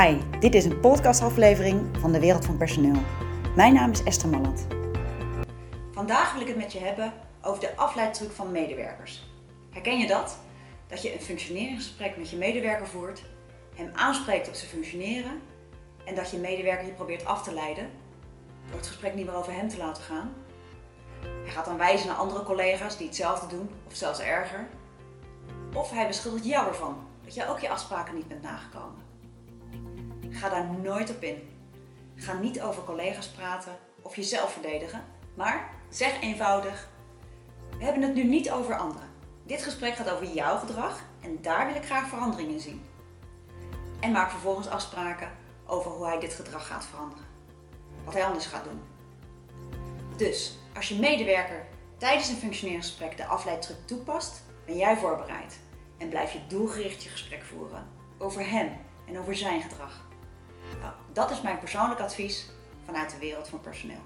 Hi, dit is een podcastaflevering van de Wereld van Personeel. Mijn naam is Esther Malland. Vandaag wil ik het met je hebben over de afleidtruc van medewerkers. Herken je dat? Dat je een functioneringsgesprek met je medewerker voert, hem aanspreekt op zijn functioneren en dat je medewerker je probeert af te leiden door het gesprek niet meer over hem te laten gaan. Hij gaat dan wijzen naar andere collega's die hetzelfde doen of zelfs erger. Of hij beschuldigt jou ervan dat jij ook je afspraken niet bent nagekomen. Ga daar nooit op in. Ga niet over collega's praten of jezelf verdedigen, maar zeg eenvoudig: We hebben het nu niet over anderen. Dit gesprek gaat over jouw gedrag en daar wil ik graag verandering in zien. En maak vervolgens afspraken over hoe hij dit gedrag gaat veranderen. Wat hij anders gaat doen. Dus, als je medewerker tijdens een functioneringsgesprek de afleidtruc toepast, ben jij voorbereid en blijf je doelgericht je gesprek voeren over hem en over zijn gedrag. Nou, dat is mijn persoonlijk advies vanuit de wereld van personeel.